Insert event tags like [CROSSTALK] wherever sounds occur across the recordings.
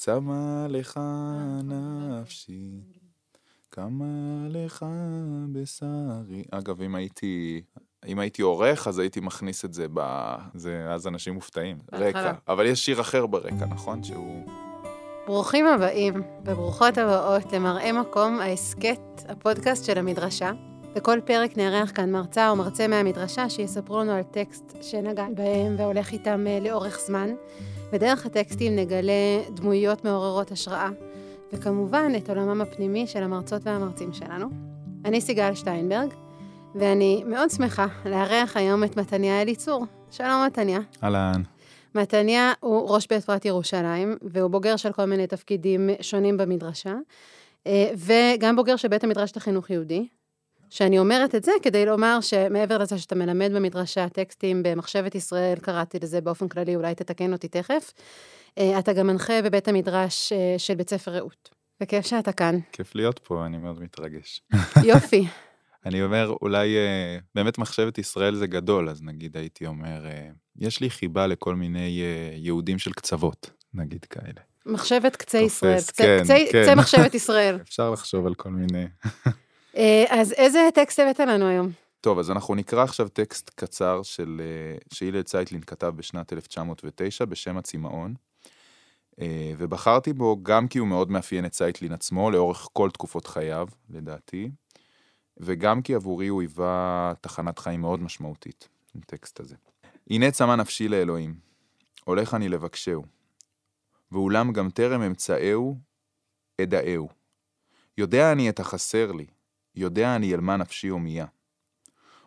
צמא לך נפשי, כמה לך בשרי. אגב, אם הייתי, אם הייתי עורך, אז הייתי מכניס את זה ב... זה, אז אנשים מופתעים. רקע. אבל יש שיר אחר ברקע, נכון? שהוא... ברוכים הבאים וברוכות הבאות למראה מקום, ההסכת, הפודקאסט של המדרשה. בכל פרק נארח כאן מרצה או מרצה מהמדרשה שיספרו לנו על טקסט שנגע בהם והולך איתם אה, לאורך זמן. ודרך הטקסטים נגלה דמויות מעוררות השראה, וכמובן את עולמם הפנימי של המרצות והמרצים שלנו. אני סיגל שטיינברג, ואני מאוד שמחה לארח היום את מתניה אליצור. שלום מתניה. אהלן. מתניה הוא ראש בית פרט ירושלים, והוא בוגר של כל מיני תפקידים שונים במדרשה, אה, וגם בוגר של בית המדרש לחינוך יהודי. שאני אומרת את זה כדי לומר שמעבר לזה שאתה מלמד במדרשה טקסטים במחשבת ישראל, קראתי לזה באופן כללי, אולי תתקן אותי תכף, אה, אתה גם מנחה בבית המדרש אה, של בית ספר רעות. וכיף שאתה כאן. כיף להיות פה, אני מאוד מתרגש. [LAUGHS] יופי. אני אומר, אולי אה, באמת מחשבת ישראל זה גדול, אז נגיד הייתי אומר, יש לי חיבה לכל מיני יהודים של קצוות, נגיד כאלה. מחשבת קצה תופס, ישראל, כן, קצה, כן. קצה מחשבת [LAUGHS] ישראל. אפשר לחשוב על כל מיני... [LAUGHS] אה, אז איזה טקסט הבאת לנו היום? טוב, אז אנחנו נקרא עכשיו טקסט קצר של, אה, שהילל צייטלין כתב בשנת 1909 בשם הצמאון, אה, ובחרתי בו גם כי הוא מאוד מאפיין את צייטלין עצמו לאורך כל תקופות חייו, לדעתי, וגם כי עבורי הוא היווה תחנת חיים מאוד משמעותית, הטקסט הזה. הנה צמא נפשי לאלוהים, הולך אני לבקשהו, ואולם גם טרם אמצאהו, אדאהו. יודע אני את החסר לי, יודע אני אל מה נפשי הומייה.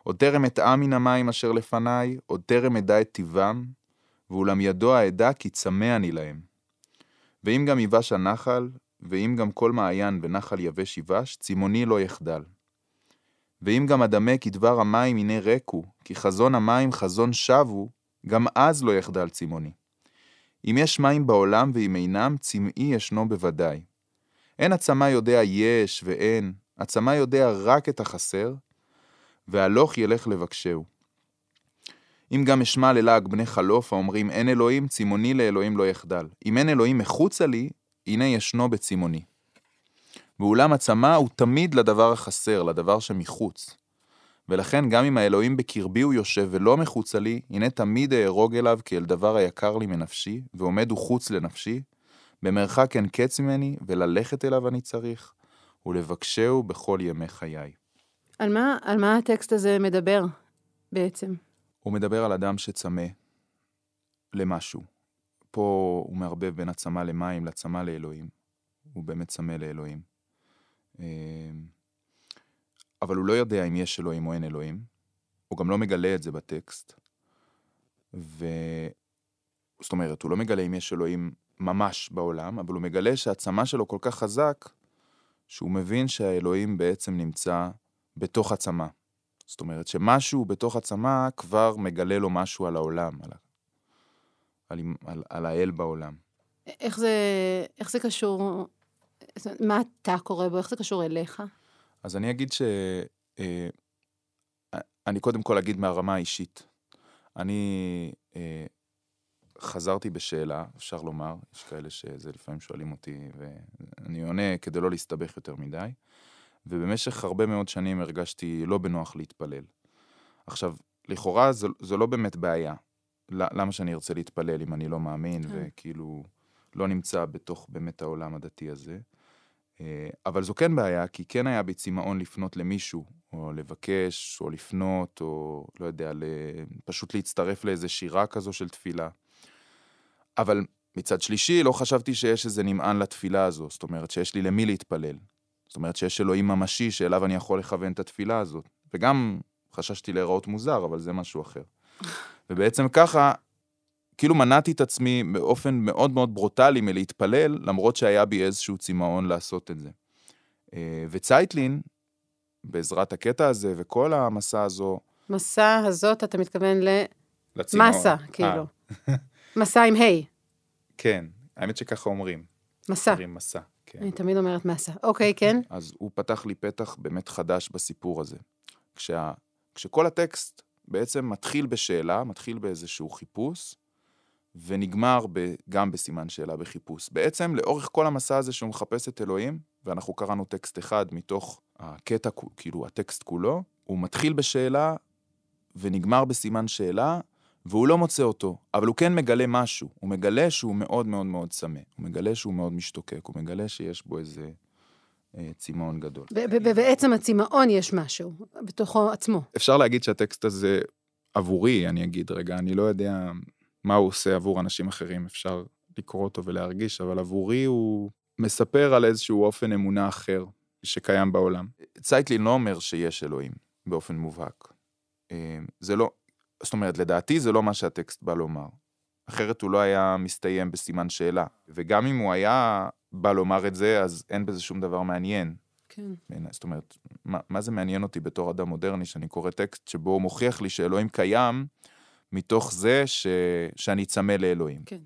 עוד טרם אטעה מן המים אשר לפניי, עוד טרם אדע את טיבם, ואולם ידוע אדע כי צמא אני להם. ואם גם יבש הנחל, ואם גם כל מעיין ונחל יבש יבש, צמאוני לא יחדל. ואם גם אדמה כדבר המים הנה רקו, כי חזון המים חזון שבו, גם אז לא יחדל צמאוני. אם יש מים בעולם ואם אינם, צמאי ישנו בוודאי. אין הצמא יודע יש ואין, הצמא יודע רק את החסר, והלוך ילך לבקשהו. אם גם אשמע ללעג בני חלוף האומרים אין אלוהים, צמאוני לאלוהים לא יחדל. אם אין אלוהים מחוצה לי, הנה ישנו בצמאוני. ואולם הצמא הוא תמיד לדבר החסר, לדבר שמחוץ. ולכן גם אם האלוהים בקרבי הוא יושב ולא מחוצה לי, הנה תמיד אערוג אליו כאל דבר היקר לי מנפשי, ועומד הוא חוץ לנפשי, במרחק אין קץ ממני, וללכת אליו אני צריך, ולבקשהו בכל ימי חיי. על מה, על מה הטקסט הזה מדבר בעצם? הוא מדבר על אדם שצמא למשהו. פה הוא מערבב בין הצמא למים לצמא לאלוהים. הוא באמת צמא לאלוהים. אה, אבל הוא לא יודע אם יש אלוהים או אין אלוהים. הוא גם לא מגלה את זה בטקסט. ו... זאת אומרת, הוא לא מגלה אם יש אלוהים ממש בעולם, אבל הוא מגלה שהצמא שלו כל כך חזק, שהוא מבין שהאלוהים בעצם נמצא בתוך הצמא. זאת אומרת שמשהו בתוך הצמא כבר מגלה לו משהו על העולם, על, על, על, על האל בעולם. איך זה, איך זה קשור, מה אתה קורא בו, איך זה קשור אליך? אז אני אגיד ש... אה, אני קודם כל אגיד מהרמה האישית. אני אה, חזרתי בשאלה, אפשר לומר, יש כאלה שזה לפעמים שואלים אותי, ואני עונה כדי לא להסתבך יותר מדי, ובמשך הרבה מאוד שנים הרגשתי לא בנוח להתפלל. עכשיו, לכאורה זו, זו לא באמת בעיה. למה שאני ארצה להתפלל אם אני לא מאמין, כן. וכאילו לא נמצא בתוך באמת העולם הדתי הזה? אה, אבל זו כן בעיה, כי כן היה בי צמאון לפנות למישהו, או לבקש, או לפנות, או לא יודע. פשוט להצטרף לאיזה שירה כזו של תפילה. אבל מצד שלישי, לא חשבתי שיש איזה נמען לתפילה הזו, זאת אומרת שיש לי למי להתפלל. זאת אומרת שיש אלוהים ממשי שאליו אני יכול לכוון את התפילה הזאת. וגם חששתי להיראות מוזר, אבל זה משהו אחר. ובעצם ככה, כאילו מנעתי את עצמי באופן מאוד מאוד ברוטלי מלהתפלל, למרות שהיה בי איזשהו צמאון לעשות את זה. אה, וצייטלין, בעזרת הקטע הזה וכל המסע הזו, מסע הזאת, אתה מתכוון לצמאון. למסה, כאילו. מסע עם ה', כן, האמת שככה אומרים. מסע. אומרים מסע, כן. אני תמיד אומרת מסע. אוקיי, כן? אז הוא פתח לי פתח באמת חדש בסיפור הזה. כשה, כשכל הטקסט בעצם מתחיל בשאלה, מתחיל באיזשהו חיפוש, ונגמר ב, גם בסימן שאלה בחיפוש. בעצם, לאורך כל המסע הזה שהוא מחפש את אלוהים, ואנחנו קראנו טקסט אחד מתוך הקטע, כאילו הטקסט כולו, הוא מתחיל בשאלה ונגמר בסימן שאלה, והוא לא מוצא אותו, אבל הוא כן מגלה משהו. הוא מגלה שהוא מאוד מאוד מאוד צמא, הוא מגלה שהוא מאוד משתוקק, הוא מגלה שיש בו איזה אה, צמאון גדול. בעצם הצמאון יש משהו, בתוכו עצמו. אפשר להגיד שהטקסט הזה עבורי, אני אגיד רגע, אני לא יודע מה הוא עושה עבור אנשים אחרים, אפשר לקרוא אותו ולהרגיש, אבל עבורי הוא מספר על איזשהו אופן אמונה אחר שקיים בעולם. צייטלין לא אומר שיש אלוהים באופן מובהק. אה, זה לא, זאת אומרת, לדעתי זה לא מה שהטקסט בא לומר. אחרת הוא לא היה מסתיים בסימן שאלה. וגם אם הוא היה בא לומר את זה, אז אין בזה שום דבר מעניין. כן. זאת אומרת, מה, מה זה מעניין אותי בתור אדם מודרני, שאני קורא טקסט שבו הוא מוכיח לי שאלוהים קיים, מתוך זה ש... שאני צמא לאלוהים. כן.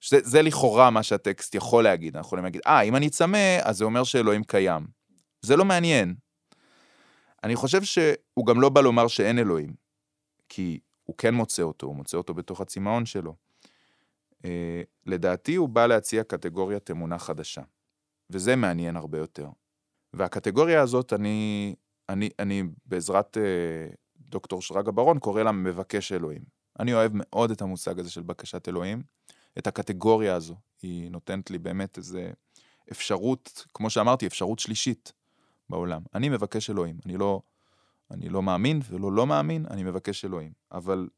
שזה, זה לכאורה מה שהטקסט יכול להגיד. אנחנו יכולים להגיד, אה, אם אני צמא, אז זה אומר שאלוהים קיים. זה לא מעניין. אני חושב שהוא גם לא בא לומר שאין אלוהים, כי הוא כן מוצא אותו, הוא מוצא אותו בתוך הצמאון שלו. Uh, לדעתי הוא בא להציע קטגוריית אמונה חדשה, וזה מעניין הרבה יותר. והקטגוריה הזאת, אני, אני, אני בעזרת uh, דוקטור שרגא ברון, קורא לה מבקש אלוהים. אני אוהב מאוד את המושג הזה של בקשת אלוהים, את הקטגוריה הזו. היא נותנת לי באמת איזו אפשרות, כמו שאמרתי, אפשרות שלישית בעולם. אני מבקש אלוהים, אני לא, אני לא מאמין ולא לא מאמין, אני מבקש אלוהים. אבל,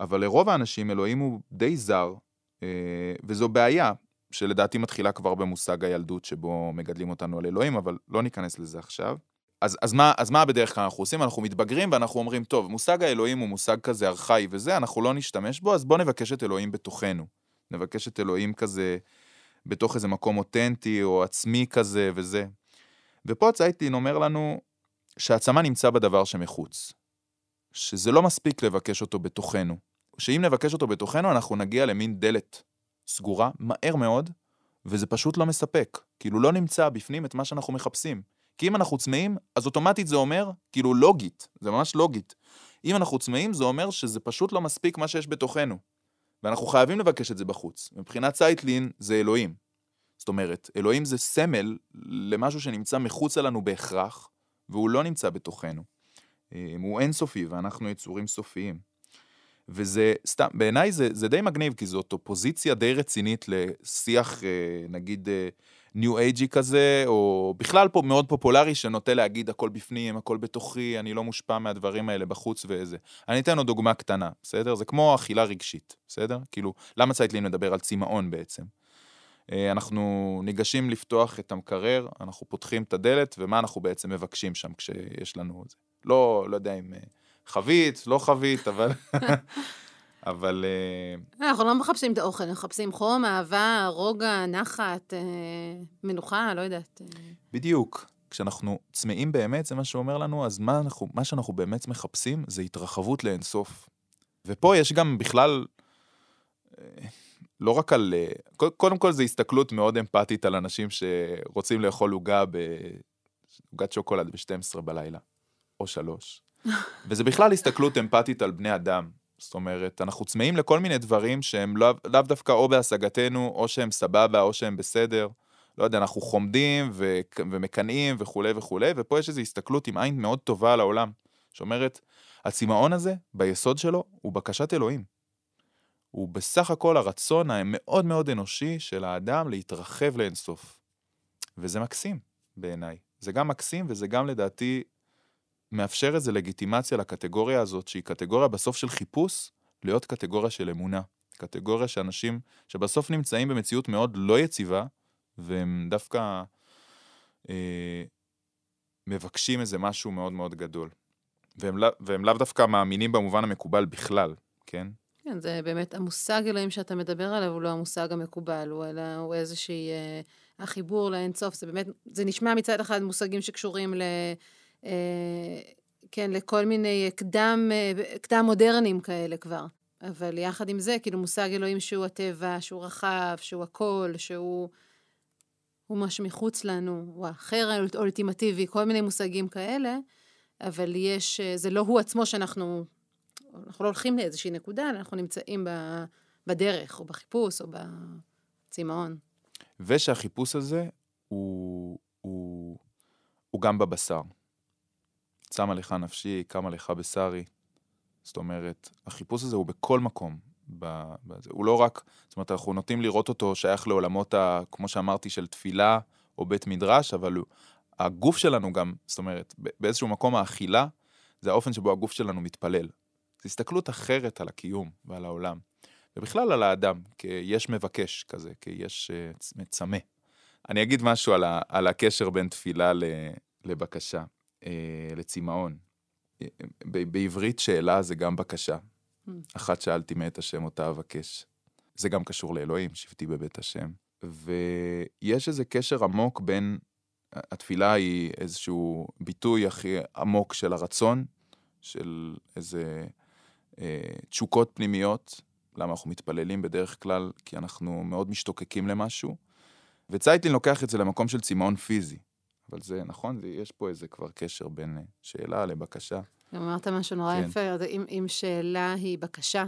אבל לרוב האנשים אלוהים הוא די זר, אה, וזו בעיה שלדעתי מתחילה כבר במושג הילדות שבו מגדלים אותנו על אלוהים, אבל לא ניכנס לזה עכשיו. אז, אז, מה, אז מה בדרך כלל אנחנו עושים? אנחנו מתבגרים ואנחנו אומרים, טוב, מושג האלוהים הוא מושג כזה ארכאי וזה, אנחנו לא נשתמש בו, אז בואו נבקש את אלוהים בתוכנו. נבקש את אלוהים כזה בתוך איזה מקום אותנטי או עצמי כזה וזה. ופה צייטלין אומר לנו שהצמא נמצא בדבר שמחוץ. שזה לא מספיק לבקש אותו בתוכנו. שאם נבקש אותו בתוכנו, אנחנו נגיע למין דלת סגורה מהר מאוד, וזה פשוט לא מספק. כאילו לא נמצא בפנים את מה שאנחנו מחפשים. כי אם אנחנו צמאים, אז אוטומטית זה אומר, כאילו לוגית, זה ממש לוגית. אם אנחנו צמאים, זה אומר שזה פשוט לא מספיק מה שיש בתוכנו. ואנחנו חייבים לבקש את זה בחוץ. מבחינת צייטלין, זה אלוהים. זאת אומרת, אלוהים זה סמל למשהו שנמצא מחוצה לנו בהכרח, והוא לא נמצא בתוכנו. אה, הוא אינסופי, ואנחנו יצורים סופיים. וזה סתם, בעיניי זה, זה די מגניב, כי זאת אופוזיציה די רצינית לשיח, אה, נגיד, ניו אה, אייג'י כזה, או בכלל פה מאוד פופולרי, שנוטה להגיד הכל בפנים, הכל בתוכי, אני לא מושפע מהדברים האלה בחוץ ואיזה. אני אתן לו דוגמה קטנה, בסדר? זה כמו אכילה רגשית, בסדר? כאילו, למה צייטלין מדבר על צמאון בעצם? אה, אנחנו ניגשים לפתוח את המקרר, אנחנו פותחים את הדלת, ומה אנחנו בעצם מבקשים שם כשיש לנו את זה. לא, לא יודע אם אה, חבית, לא חבית, אבל... [LAUGHS] [LAUGHS] אבל... אה, אנחנו לא מחפשים את האוכל, אנחנו מחפשים חום, אהבה, רוגע, נחת, מנוחה, לא יודעת. בדיוק. כשאנחנו צמאים באמת, זה מה שאומר לנו, אז מה, אנחנו, מה שאנחנו באמת מחפשים זה התרחבות לאינסוף. ופה יש גם בכלל, לא רק על... אה, קודם כל זו הסתכלות מאוד אמפתית על אנשים שרוצים לאכול עוגה ב... עוגת שוקולד ב-12 בלילה, או שלוש. [LAUGHS] וזה בכלל הסתכלות אמפתית על בני אדם. זאת אומרת, אנחנו צמאים לכל מיני דברים שהם לאו לא דווקא או בהשגתנו, או שהם סבבה, או שהם בסדר. לא יודע, אנחנו חומדים ו- ומקנאים וכולי וכולי, ופה יש איזו הסתכלות עם עין מאוד טובה על העולם, שאומרת, הצמאון הזה, ביסוד שלו, הוא בקשת אלוהים. הוא בסך הכל הרצון המאוד מאוד אנושי של האדם להתרחב לאינסוף. וזה מקסים בעיניי. זה גם מקסים וזה גם לדעתי מאפשר איזה לגיטימציה לקטגוריה הזאת, שהיא קטגוריה בסוף של חיפוש, להיות קטגוריה של אמונה. קטגוריה שאנשים שבסוף נמצאים במציאות מאוד לא יציבה, והם דווקא אה, מבקשים איזה משהו מאוד מאוד גדול. והם, והם לאו דווקא מאמינים במובן המקובל בכלל, כן? כן, זה באמת, המושג אלוהים שאתה מדבר עליו הוא לא המושג המקובל, הוא, אלא הוא איזושהי, אה, החיבור לאינסוף, זה באמת, זה נשמע מצד אחד מושגים שקשורים ל... אה, כן, לכל מיני קדם, אה, קדם מודרניים כאלה כבר. אבל יחד עם זה, כאילו מושג אלוהים שהוא הטבע, שהוא רחב, שהוא הכל, שהוא... הוא מה שמחוץ לנו, הוא האחר האולטימטיבי, כל מיני מושגים כאלה, אבל יש, זה לא הוא עצמו שאנחנו אנחנו לא הולכים לאיזושהי נקודה, אנחנו נמצאים בדרך, או בחיפוש, או בצמאון. ושהחיפוש הזה הוא, הוא, הוא גם בבשר. צמה לך נפשי, קמה לך בשרי. זאת אומרת, החיפוש הזה הוא בכל מקום. בזה. הוא לא רק, זאת אומרת, אנחנו נוטים לראות אותו שייך לעולמות, ה, כמו שאמרתי, של תפילה או בית מדרש, אבל הוא, הגוף שלנו גם, זאת אומרת, באיזשהו מקום האכילה, זה האופן שבו הגוף שלנו מתפלל. זו הסתכלות אחרת על הקיום ועל העולם. ובכלל על האדם, כיש מבקש כזה, כיש uh, מצמא. אני אגיד משהו על, ה, על הקשר בין תפילה ל, לבקשה, uh, לצמאון. אה, בעברית שאלה זה גם בקשה. Mm. אחת שאלתי מאת השם אותה אבקש. זה גם קשור לאלוהים, שבטי בבית השם. ויש איזה קשר עמוק בין, התפילה היא איזשהו ביטוי הכי עמוק של הרצון, של איזה אה, תשוקות פנימיות, למה אנחנו מתפללים בדרך כלל? כי אנחנו מאוד משתוקקים למשהו. וצייטלין לוקח את זה למקום של צמאון פיזי. אבל זה נכון, זה, יש פה איזה כבר קשר בין אה, שאלה לבקשה. אמרת משהו נורא כן. יפה, אם, אם שאלה היא בקשה,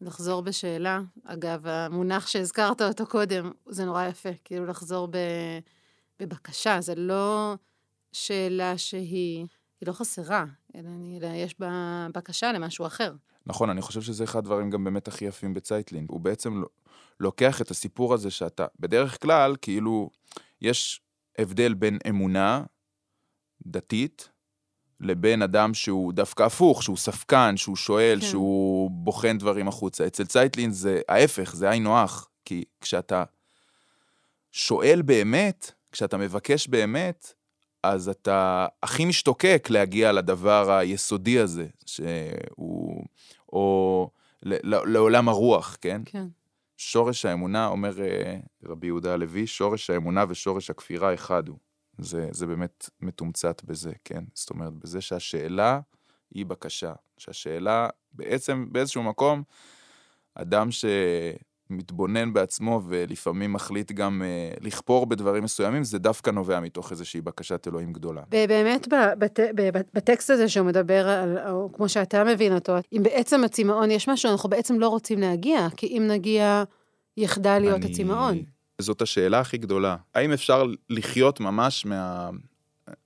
לחזור בשאלה, אגב, המונח שהזכרת אותו קודם, זה נורא יפה, כאילו לחזור ב, בבקשה, זה לא שאלה שהיא, היא לא חסרה, אלא, אלא יש בה בקשה למשהו אחר. נכון, אני חושב שזה אחד הדברים גם באמת הכי יפים בצייטלין. הוא בעצם לוקח את הסיפור הזה שאתה, בדרך כלל, כאילו, יש הבדל בין אמונה דתית לבין אדם שהוא דווקא הפוך, שהוא ספקן, שהוא שואל, כן. שהוא בוחן דברים החוצה. אצל צייטלין זה ההפך, זה היינו הך. כי כשאתה שואל באמת, כשאתה מבקש באמת, אז אתה הכי משתוקק להגיע לדבר היסודי הזה, שהוא, או לעולם הרוח, כן? כן. שורש האמונה, אומר אה, רבי יהודה הלוי, שורש האמונה ושורש הכפירה אחד הוא. זה, זה באמת מתומצת בזה, כן? זאת אומרת, בזה שהשאלה היא בקשה. שהשאלה, בעצם, באיזשהו מקום, אדם שמתבונן בעצמו ולפעמים מחליט גם uh, לכפור בדברים מסוימים, זה דווקא נובע מתוך איזושהי בקשת אלוהים גדולה. ובאמת, בת, בטקסט הזה שהוא מדבר על, או כמו שאתה מבין אותו, אם בעצם הצמאון יש משהו, אנחנו בעצם לא רוצים להגיע, כי אם נגיע, יחדל להיות אני... הצמאון. זאת השאלה הכי גדולה. האם אפשר לחיות ממש מה...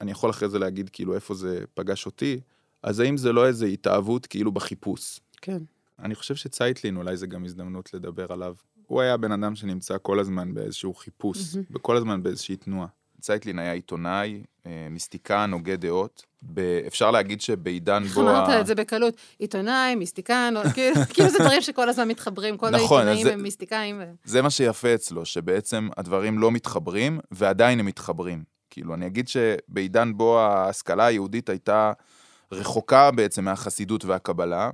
אני יכול אחרי זה להגיד כאילו איפה זה פגש אותי, אז האם זה לא איזו התאהבות כאילו בחיפוש? כן. אני חושב שצייטלין אולי זה גם הזדמנות לדבר עליו. הוא היה בן אדם שנמצא כל הזמן באיזשהו חיפוש. וכל הזמן באיזושהי תנועה. צייטלין היה עיתונאי, אה, מיסטיקן, הוגה דעות. אפשר להגיד שבעידן בו... [LAUGHS] איך אמרת את זה בקלות? עיתונאי, מיסטיקן, כאילו, [LAUGHS] כאילו זה דברים שכל הזמן מתחברים, כל נכון, העיתונאים הם מיסטיקאים. זה מה שיפה אצלו, שבעצם הדברים לא מתחברים, ועדיין הם מתחברים. כאילו, אני אגיד שבעידן בו ההשכלה היהודית הייתה רחוקה בעצם מהחסידות והקבלה,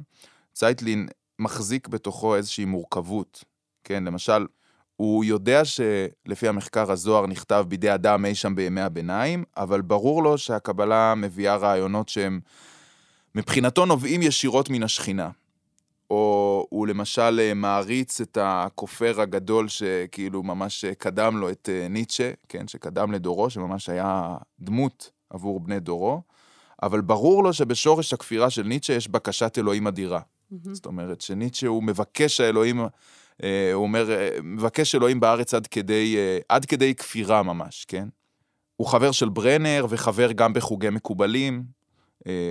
צייטלין מחזיק בתוכו איזושהי מורכבות. כן, למשל, הוא יודע שלפי המחקר הזוהר נכתב בידי אדם אי שם בימי הביניים, אבל ברור לו שהקבלה מביאה רעיונות שהם מבחינתו נובעים ישירות מן השכינה. או הוא למשל אה, מעריץ את הכופר הגדול שכאילו ממש קדם לו, את אה, ניטשה, כן, שקדם לדורו, שממש היה דמות עבור בני דורו, אבל ברור לו שבשורש הכפירה של ניטשה יש בקשת אלוהים אדירה. Mm-hmm. זאת אומרת שניטשה הוא מבקש האלוהים אה, הוא אומר, אה, מבקש אלוהים בארץ עד כדי, אה, עד כדי כפירה ממש, כן? הוא חבר של ברנר וחבר גם בחוגי מקובלים.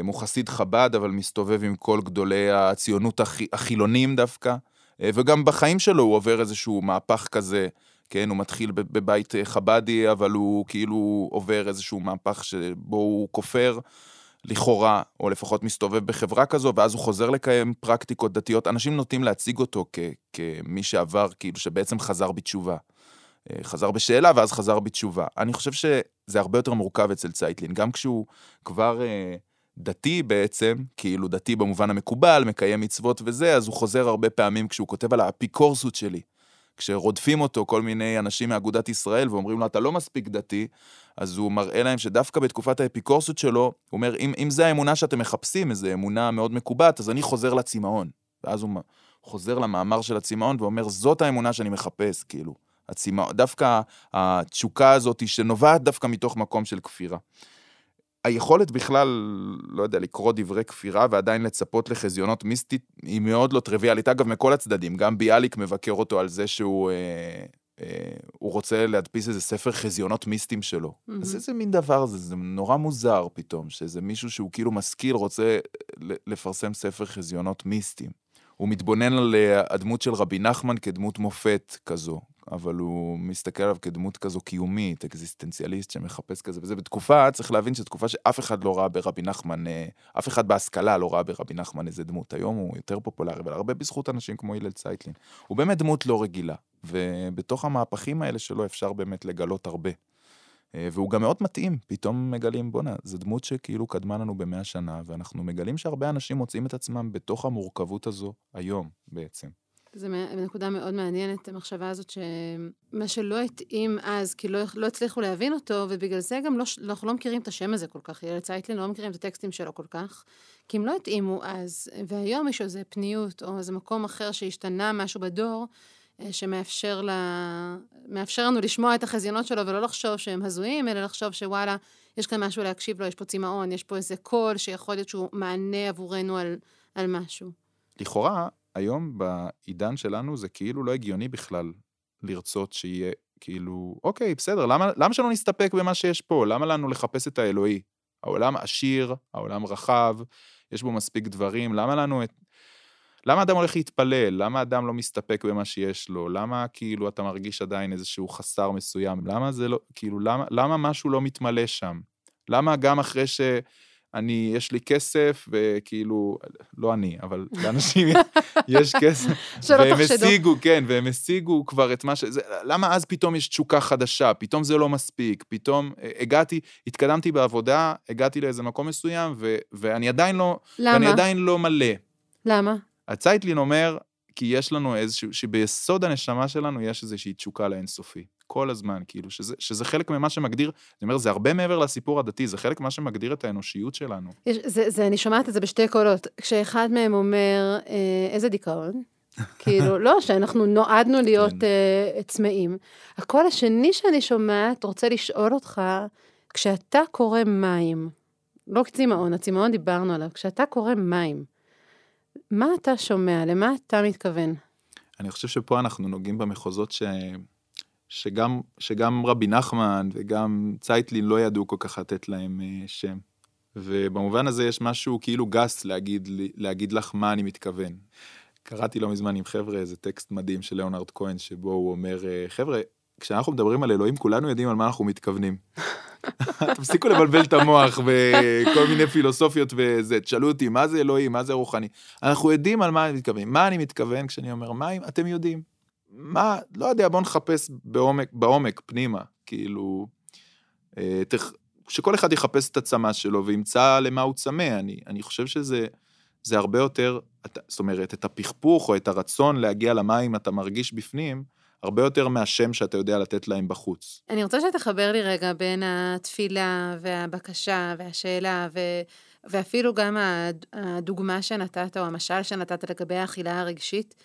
הוא חסיד חב"ד, אבל מסתובב עם כל גדולי הציונות הח... החילונים דווקא. וגם בחיים שלו הוא עובר איזשהו מהפך כזה, כן? הוא מתחיל בבית חב"די, אבל הוא כאילו עובר איזשהו מהפך שבו הוא כופר. לכאורה, או לפחות מסתובב בחברה כזו, ואז הוא חוזר לקיים פרקטיקות דתיות. אנשים נוטים להציג אותו כ- כמי שעבר, כאילו, שבעצם חזר בתשובה. אה, חזר בשאלה ואז חזר בתשובה. אני חושב שזה הרבה יותר מורכב אצל צייטלין, גם כשהוא כבר אה, דתי בעצם, כאילו דתי במובן המקובל, מקיים מצוות וזה, אז הוא חוזר הרבה פעמים כשהוא כותב על האפיקורסות שלי. כשרודפים אותו כל מיני אנשים מאגודת ישראל ואומרים לו, אתה לא מספיק דתי, אז הוא מראה להם שדווקא בתקופת האפיקורסות שלו, הוא אומר, אם, אם זה האמונה שאתם מחפשים, איזו אמונה מאוד מקובעת, אז אני חוזר לצמאון. ואז הוא חוזר למאמר של הצמאון ואומר, זאת האמונה שאני מחפש, כאילו. הצמאון, דווקא התשוקה הזאת שנובעת דווקא מתוך מקום של כפירה. היכולת בכלל, לא יודע, לקרוא דברי כפירה ועדיין לצפות לחזיונות מיסטית היא מאוד לא טריוויאלית. אגב, מכל הצדדים, גם ביאליק מבקר אותו על זה שהוא אה, אה, הוא רוצה להדפיס איזה ספר חזיונות מיסטיים שלו. Mm-hmm. אז איזה מין דבר זה? זה נורא מוזר פתאום, שזה מישהו שהוא כאילו משכיל רוצה לפרסם ספר חזיונות מיסטיים. הוא מתבונן על אה, הדמות של רבי נחמן כדמות מופת כזו, אבל הוא מסתכל עליו כדמות כזו קיומית, אקזיסטנציאליסט שמחפש כזה, וזה בתקופה, צריך להבין שזו תקופה שאף אחד לא ראה ברבי נחמן, אה, אף אחד בהשכלה לא ראה ברבי נחמן איזה דמות. היום הוא יותר פופולרי, אבל הרבה בזכות אנשים כמו הלל צייטלין. הוא באמת דמות לא רגילה, ובתוך המהפכים האלה שלו אפשר באמת לגלות הרבה. אה, והוא גם מאוד מתאים, פתאום מגלים, בואנה, זו דמות שכאילו קדמה לנו במאה שנה, ואנחנו מגלים שהרבה אנשים מוצאים את עצמם בתוך המורכבות הזו היום בעצם. זו נקודה מאוד מעניינת, המחשבה הזאת שמה שלא התאים אז, כי לא, לא הצליחו להבין אותו, ובגלל זה גם לא, אנחנו לא מכירים את השם הזה כל כך. ילד צייטלין לא מכירים את הטקסטים שלו כל כך, כי הם לא התאימו אז, והיום יש איזו פניות, או איזה מקום אחר שהשתנה משהו בדור, אה, שמאפשר לה, לנו לשמוע את החזיונות שלו ולא לחשוב שהם הזויים, אלא לחשוב שוואלה, יש כאן משהו להקשיב לו, יש פה צמאון, יש פה איזה קול שיכול להיות שהוא מענה עבורנו על, על משהו. לכאורה, היום בעידן שלנו זה כאילו לא הגיוני בכלל לרצות שיהיה כאילו, אוקיי, בסדר, למה, למה שלא נסתפק במה שיש פה? למה לנו לחפש את האלוהי? העולם עשיר, העולם רחב, יש בו מספיק דברים, למה לנו את... למה אדם הולך להתפלל? למה אדם לא מסתפק במה שיש לו? למה כאילו אתה מרגיש עדיין איזשהו חסר מסוים? למה זה לא, כאילו, למה, למה משהו לא מתמלא שם? למה גם אחרי ש... אני, יש לי כסף, וכאילו, לא אני, אבל לאנשים יש כסף. [LAUGHS] שלא והם תחשדו. השיגו, כן, והם השיגו כבר את מה ש... זה, למה אז פתאום יש תשוקה חדשה? פתאום זה לא מספיק, פתאום אה, הגעתי, התקדמתי בעבודה, הגעתי לאיזה מקום מסוים, ו, ואני עדיין לא... למה? ואני עדיין לא מלא. למה? הצייטלין אומר, כי יש לנו איזשהו, שביסוד הנשמה שלנו יש איזושהי תשוקה לאינסופי. כל הזמן, כאילו, שזה, שזה חלק ממה שמגדיר, אני אומר, זה הרבה מעבר לסיפור הדתי, זה חלק ממה שמגדיר את האנושיות שלנו. יש, זה, זה, אני שומעת את זה בשתי קולות. כשאחד מהם אומר, אה, איזה דיכאון, [LAUGHS] כאילו, לא, שאנחנו נועדנו להיות כן. אה, צמאים. הקול השני שאני שומעת, רוצה לשאול אותך, כשאתה קורא מים, לא צמאון, הצמאון דיברנו עליו, כשאתה קורא מים, מה אתה שומע? למה אתה מתכוון? אני חושב שפה אנחנו נוגעים במחוזות ש... שגם, שגם רבי נחמן וגם צייטלין לא ידעו כל כך לתת להם uh, שם. ובמובן הזה יש משהו כאילו גס להגיד, להגיד לך מה אני מתכוון. קראתי לא מזמן עם חבר'ה איזה טקסט מדהים של ליאונרד כהן, שבו הוא אומר, אה, חבר'ה, כשאנחנו מדברים על אלוהים, כולנו יודעים על מה אנחנו מתכוונים. [LAUGHS] תפסיקו לבלבל את המוח וכל מיני פילוסופיות וזה, תשאלו אותי, מה זה אלוהים, מה זה רוחני? אנחנו יודעים על מה אני מתכוון. מה אני מתכוון כשאני אומר מים? אתם יודעים. מה, לא יודע, בואו נחפש בעומק, בעומק, פנימה, כאילו, אה, שכל אחד יחפש את הצמא שלו וימצא למה הוא צמא. אני, אני חושב שזה זה הרבה יותר, זאת אומרת, את הפכפוך או את הרצון להגיע למים אתה מרגיש בפנים, הרבה יותר מהשם שאתה יודע לתת להם בחוץ. אני רוצה שתחבר לי רגע בין התפילה והבקשה והשאלה, ו... ואפילו גם הדוגמה שנתת, או המשל שנתת לגבי האכילה הרגשית,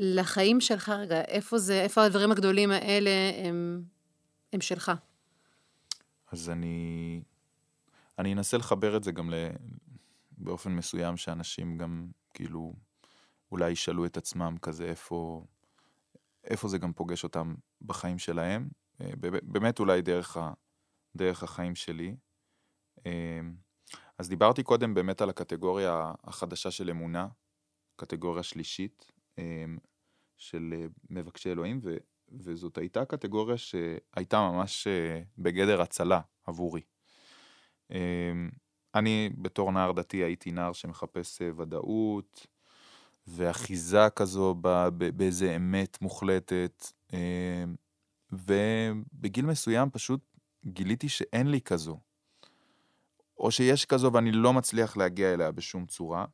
לחיים שלך רגע, איפה זה, איפה הדברים הגדולים האלה הם, הם שלך? אז אני, אני אנסה לחבר את זה גם ל, באופן מסוים, שאנשים גם כאילו אולי ישאלו את עצמם כזה איפה, איפה זה גם פוגש אותם בחיים שלהם. אה, באמת אולי דרך, ה, דרך החיים שלי. אה, אז דיברתי קודם באמת על הקטגוריה החדשה של אמונה, קטגוריה שלישית, של מבקשי אלוהים, ו, וזאת הייתה קטגוריה שהייתה ממש בגדר הצלה עבורי. אני בתור נער דתי הייתי נער שמחפש ודאות, ואחיזה כזו באיזה אמת מוחלטת, אה, ובגיל מסוים פשוט גיליתי שאין לי כזו. או שיש כזו ואני לא מצליח להגיע אליה בשום צורה.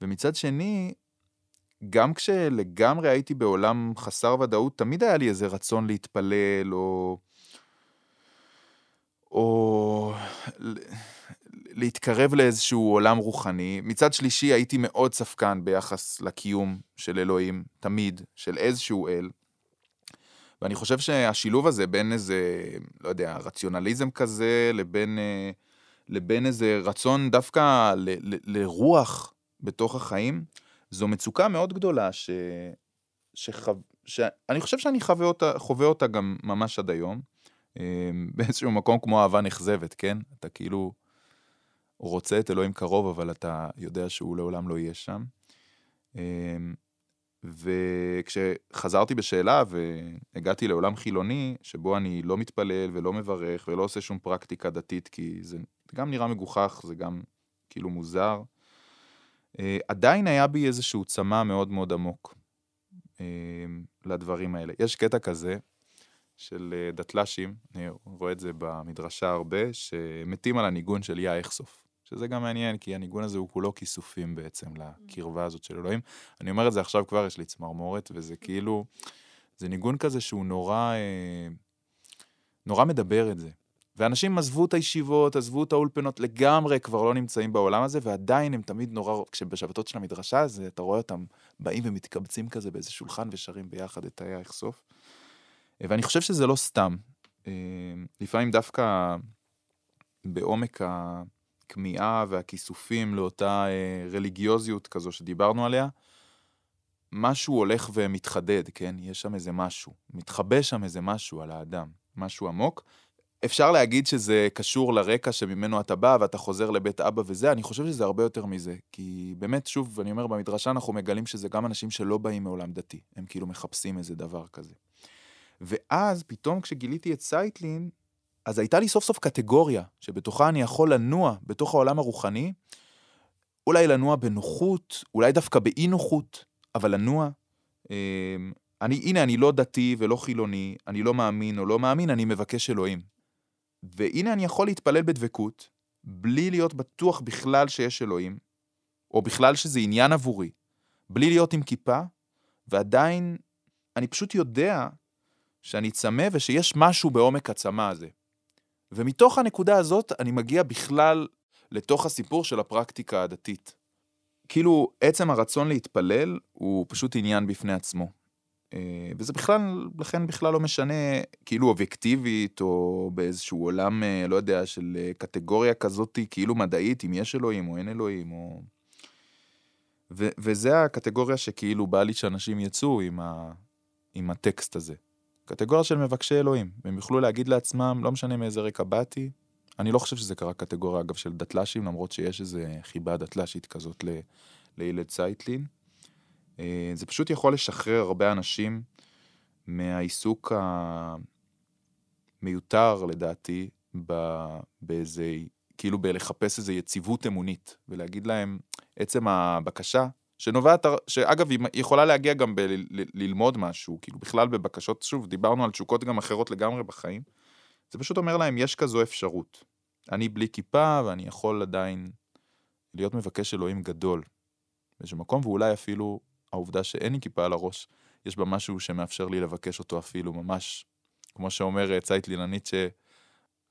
ומצד שני, גם כשלגמרי הייתי בעולם חסר ודאות, תמיד היה לי איזה רצון להתפלל, או... או להתקרב לאיזשהו עולם רוחני. מצד שלישי, הייתי מאוד ספקן ביחס לקיום של אלוהים, תמיד, של איזשהו אל. ואני חושב שהשילוב הזה בין איזה, לא יודע, רציונליזם כזה, לבין, אה, לבין איזה רצון דווקא ל, ל, לרוח בתוך החיים, זו מצוקה מאוד גדולה ש... שחו... שאני חושב שאני חווה אותה, חווה אותה גם ממש עד היום. אמ, באיזשהו מקום כמו אהבה נכזבת, כן? אתה כאילו רוצה את אלוהים קרוב, אבל אתה יודע שהוא לעולם לא יהיה שם. אמ, וכשחזרתי בשאלה והגעתי לעולם חילוני, שבו אני לא מתפלל ולא מברך ולא עושה שום פרקטיקה דתית, כי זה גם נראה מגוחך, זה גם כאילו מוזר, אה, עדיין היה בי איזשהו צמא מאוד מאוד עמוק אמ, לדברים האלה. יש קטע כזה של אה, דתל"שים, אני רואה את זה במדרשה הרבה, שמתים על הניגון של יא איכסוף. שזה גם מעניין, כי הניגון הזה הוא כולו כיסופים בעצם לקרבה הזאת של אלוהים. אני אומר את זה עכשיו כבר, יש לי צמרמורת, וזה כאילו, זה ניגון כזה שהוא נורא, אה, נורא מדבר את זה. ואנשים עזבו את הישיבות, עזבו את האולפנות, לגמרי כבר לא נמצאים בעולם הזה, ועדיין הם תמיד נורא, כשבשבתות של המדרשה, אז אתה רואה אותם באים ומתקבצים כזה באיזה שולחן ושרים ביחד את היה סוף. ואני חושב שזה לא סתם. אה, לפעמים דווקא בעומק הכמיהה והכיסופים לאותה אה, רליגיוזיות כזו שדיברנו עליה, משהו הולך ומתחדד, כן? יש שם איזה משהו. מתחבא שם איזה משהו על האדם, משהו עמוק. אפשר להגיד שזה קשור לרקע שממנו אתה בא ואתה חוזר לבית אבא וזה, אני חושב שזה הרבה יותר מזה. כי באמת, שוב, אני אומר, במדרשה אנחנו מגלים שזה גם אנשים שלא באים מעולם דתי. הם כאילו מחפשים איזה דבר כזה. ואז פתאום כשגיליתי את סייטלין, אז הייתה לי סוף סוף קטגוריה שבתוכה אני יכול לנוע בתוך העולם הרוחני, אולי לנוע בנוחות, אולי דווקא באי נוחות, אבל לנוע. אמ, אני, הנה, אני לא דתי ולא חילוני, אני לא מאמין או לא מאמין, אני מבקש אלוהים. והנה אני יכול להתפלל בדבקות, בלי להיות בטוח בכלל שיש אלוהים, או בכלל שזה עניין עבורי, בלי להיות עם כיפה, ועדיין אני פשוט יודע שאני צמא ושיש משהו בעומק הצמא הזה. ומתוך הנקודה הזאת אני מגיע בכלל לתוך הסיפור של הפרקטיקה הדתית. כאילו, עצם הרצון להתפלל הוא פשוט עניין בפני עצמו. אה, וזה בכלל, לכן בכלל לא משנה, כאילו אובייקטיבית, או באיזשהו עולם, אה, לא יודע, של אה, קטגוריה כזאת, כאילו מדעית, אם יש אלוהים או אין אלוהים, או... ו- וזה הקטגוריה שכאילו בא לי שאנשים יצאו עם, ה- עם הטקסט הזה. קטגוריה של מבקשי אלוהים. והם יוכלו להגיד לעצמם, לא משנה מאיזה רקע באתי, אני לא חושב שזה קרה קטגוריה, אגב, של דתל"שים, למרות שיש איזה חיבה דתל"שית כזאת ל- לילד צייטלין. אה, זה פשוט יכול לשחרר הרבה אנשים מהעיסוק המיותר, לדעתי, באיזה, כאילו בלחפש איזו יציבות אמונית, ולהגיד להם, עצם הבקשה, שנובעת, שאגב, היא יכולה להגיע גם בללמוד משהו, כאילו בכלל בבקשות, שוב, דיברנו על תשוקות גם אחרות לגמרי בחיים, זה פשוט אומר להם, יש כזו אפשרות. אני בלי כיפה, ואני יכול עדיין להיות מבקש אלוהים גדול באיזשהו מקום, ואולי אפילו העובדה שאין לי כיפה על הראש, יש בה משהו שמאפשר לי לבקש אותו אפילו ממש, כמו שאומר אה, צייטלין הניטשה,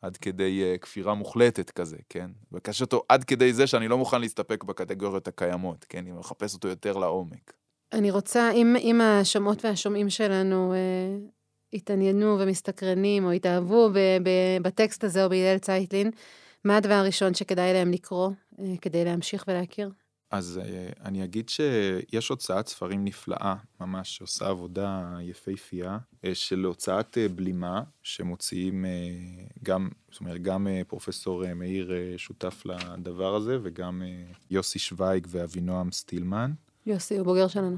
עד כדי uh, כפירה מוחלטת כזה, כן? מבקש אותו עד כדי זה שאני לא מוכן להסתפק בקטגוריות הקיימות, כן? אני מחפש אותו יותר לעומק. אני רוצה, אם, אם השומעות והשומעים שלנו אה, התעניינו ומסתקרנים או התאהבו ב, ב, בטקסט הזה או בהלל צייטלין, מה הדבר הראשון שכדאי להם לקרוא אה, כדי להמשיך ולהכיר? אז אה, אני אגיד שיש הוצאת ספרים נפלאה, ממש, שעושה עבודה יפהפייה, אה, של הוצאת אה, בלימה, שמוציאים גם, זאת אומרת, גם פרופסור מאיר שותף לדבר הזה, וגם יוסי שוויג ואבינועם סטילמן. יוסי הוא בוגר שלנו.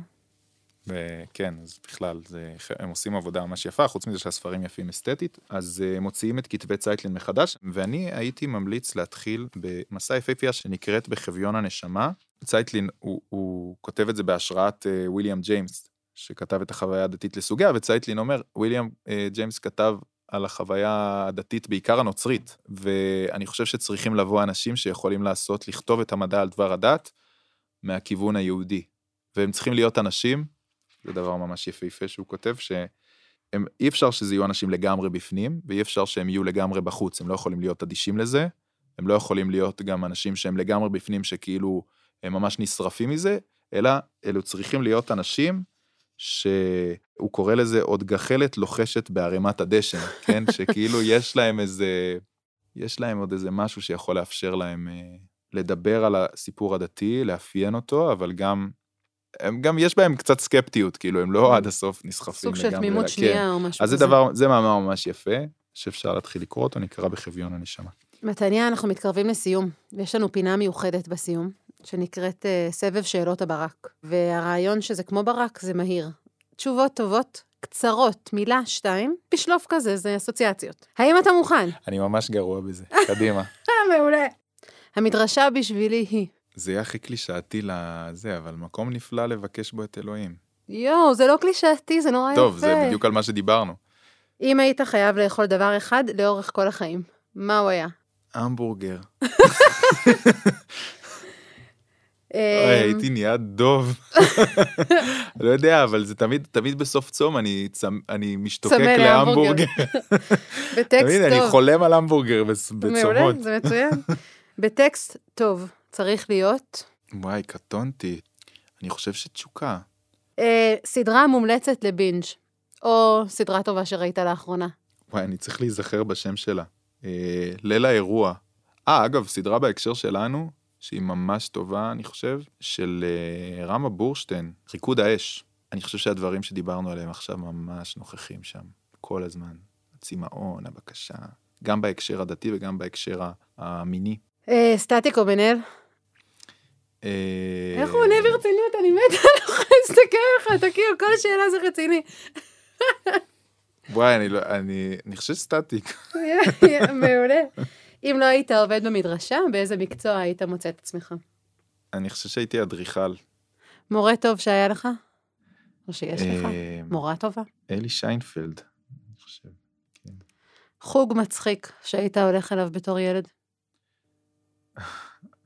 וכן, אז בכלל, זה, הם עושים עבודה ממש יפה, חוץ מזה שהספרים יפים אסתטית, אז uh, מוציאים את כתבי צייטלין מחדש, ואני הייתי ממליץ להתחיל במסע יפהפייה שנקראת בחביון הנשמה. צייטלין, הוא, הוא כותב את זה בהשראת uh, ויליאם ג'יימס, שכתב את החוויה הדתית לסוגיה, וצייטלין אומר, ויליאם uh, ג'יימס כתב על החוויה הדתית, בעיקר הנוצרית, ואני חושב שצריכים לבוא אנשים שיכולים לעשות, לכתוב את המדע על דבר הדת מהכיוון היהודי. והם צריכים להיות אנשים זה דבר ממש יפהפה שהוא כותב, שאי אפשר שזה יהיו אנשים לגמרי בפנים, ואי אפשר שהם יהיו לגמרי בחוץ, הם לא יכולים להיות אדישים לזה, הם לא יכולים להיות גם אנשים שהם לגמרי בפנים, שכאילו הם ממש נשרפים מזה, אלא אלו צריכים להיות אנשים שהוא קורא לזה עוד גחלת לוחשת בערימת הדשן, [LAUGHS] כן? שכאילו יש להם איזה, יש להם עוד איזה משהו שיכול לאפשר להם אה, לדבר על הסיפור הדתי, לאפיין אותו, אבל גם, הם גם יש בהם קצת סקפטיות, כאילו, הם לא עד הסוף נסחפים סוג לגמרי. של תמימות כן. שנייה או משהו אז זה כזה. דבר, זה מאמר ממש יפה, שאפשר להתחיל לקרוא אותו, נקרא בחביון הנשמה. מתניה, אנחנו מתקרבים לסיום, ויש לנו פינה מיוחדת בסיום, שנקראת uh, סבב שאלות הברק. והרעיון שזה כמו ברק, זה מהיר. תשובות טובות, קצרות, מילה, שתיים, בשלוף כזה, זה אסוציאציות. האם אתה מוכן? אני ממש גרוע בזה, קדימה. [LAUGHS] אה, מעולה. המדרשה בשבילי היא. זה יהיה הכי קלישאתי לזה, אבל מקום נפלא לבקש בו את אלוהים. יואו, זה לא קלישאתי, זה נורא יפה. טוב, זה בדיוק על מה שדיברנו. אם היית חייב לאכול דבר אחד לאורך כל החיים, מה הוא היה? המבורגר. [LAUGHS] אה, הייתי נהיה דוב. [LAUGHS] לא יודע, אבל זה תמיד, תמיד בסוף צום אני, צמ, אני משתוקק להמבורגר. [LAUGHS] בטקסט תמיד אני טוב. חולם על המבורגר בצ- מעולה, בצומות. זה מצוין. בטקסט טוב צריך להיות וואי, קטונתי. אני חושב שתשוקה. אה, סדרה מומלצת לבינג', או סדרה טובה שראית לאחרונה. וואי, אני צריך להיזכר בשם שלה. אה, ליל האירוע. אה, אגב, סדרה בהקשר שלנו, שהיא ממש טובה, אני חושב, של אה, רמה בורשטיין, ריקוד האש. אני חושב שהדברים שדיברנו עליהם עכשיו ממש נוכחים שם, כל הזמן. הצמאון, הבקשה, גם בהקשר הדתי וגם בהקשר המיני. אה, סטטיק או בן אל? אה, איך הוא עונה ברצינות? אני מתה, אני לא יכולה להסתכל עליך, אתה כאילו כל שאלה זה רציני. וואי, אני לא, אני, אני חושב סטטיק. [LAUGHS] מעולה. אם לא היית עובד במדרשה, באיזה מקצוע היית מוצא את עצמך? אני חושב שהייתי אדריכל. מורה טוב שהיה לך? או שיש לך? אה, מורה טובה? אלי שיינפלד, אני חושב. חוג מצחיק שהיית הולך אליו בתור ילד? [LAUGHS]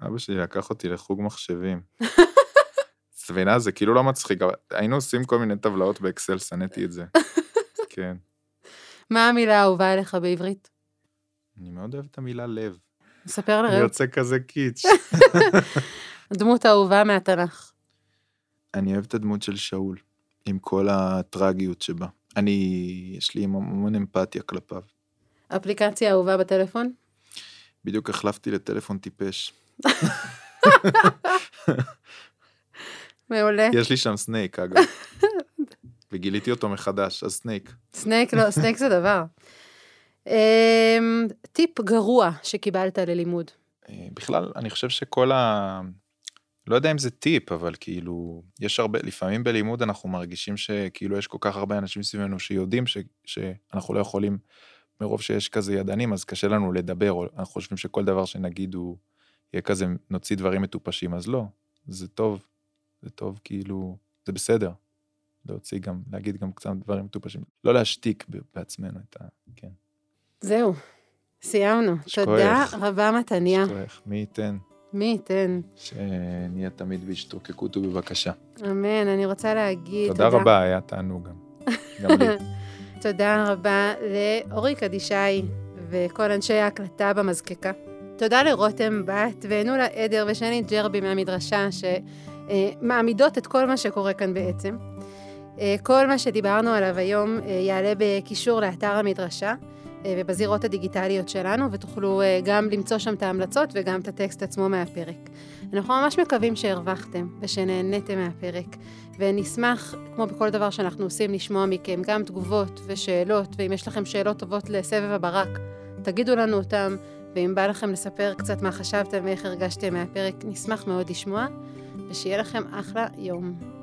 אבא שלי לקח אותי לחוג מחשבים. [LAUGHS] סבינה זה כאילו לא מצחיק, אבל היינו עושים כל מיני טבלאות באקסל, שנאתי את זה. [LAUGHS] כן. מה המילה האהובה עליך בעברית? אני מאוד אוהב את המילה לב. ספר אני לרעות. יוצא כזה קיץ'. [LAUGHS] דמות האהובה מהתנ"ך. אני אוהב את הדמות של שאול, עם כל הטרגיות שבה. אני, יש לי המון אמפתיה כלפיו. אפליקציה אהובה בטלפון? בדיוק החלפתי לטלפון טיפש. מעולה. יש לי שם Snake, אגב. [LAUGHS] וגיליתי אותו מחדש, אז Snake. Snake לא, Snake זה דבר. אמ, טיפ גרוע שקיבלת ללימוד. אה, בכלל, אני חושב שכל ה... לא יודע אם זה טיפ, אבל כאילו, יש הרבה, לפעמים בלימוד אנחנו מרגישים שכאילו יש כל כך הרבה אנשים סביבנו שיודעים ש, שאנחנו לא יכולים, מרוב שיש כזה ידענים, אז קשה לנו לדבר, או אנחנו חושבים שכל דבר שנגיד הוא יהיה כזה, נוציא דברים מטופשים, אז לא, זה טוב, זה טוב, כאילו, זה בסדר. להוציא גם, להגיד גם קצת דברים מטופשים. לא להשתיק בעצמנו את ה... כן. זהו, סיימנו. שכוח. תודה רבה, מתניה. שכוח, מי ייתן מי ייתן? שנהיה תמיד בהשתוקקות ובבקשה. אמן, אני רוצה להגיד תודה רבה, היה תענוג גם. גם לי. [LAUGHS] תודה רבה לאורי קדישאי וכל אנשי ההקלטה במזקקה. תודה לרותם בת ונולה עדר ושני ג'רבי מהמדרשה שמעמידות את כל מה שקורה כאן בעצם. אה, כל מה שדיברנו עליו היום אה, יעלה בקישור לאתר המדרשה ובזירות הדיגיטליות שלנו, ותוכלו אה, גם למצוא שם את ההמלצות וגם את הטקסט עצמו מהפרק. אנחנו ממש מקווים שהרווחתם ושנהניתם מהפרק, ונשמח, כמו בכל דבר שאנחנו עושים, לשמוע מכם גם תגובות ושאלות, ואם יש לכם שאלות טובות לסבב הברק, תגידו לנו אותם, ואם בא לכם לספר קצת מה חשבתם ואיך הרגשתם מהפרק, נשמח מאוד לשמוע, ושיהיה לכם אחלה יום.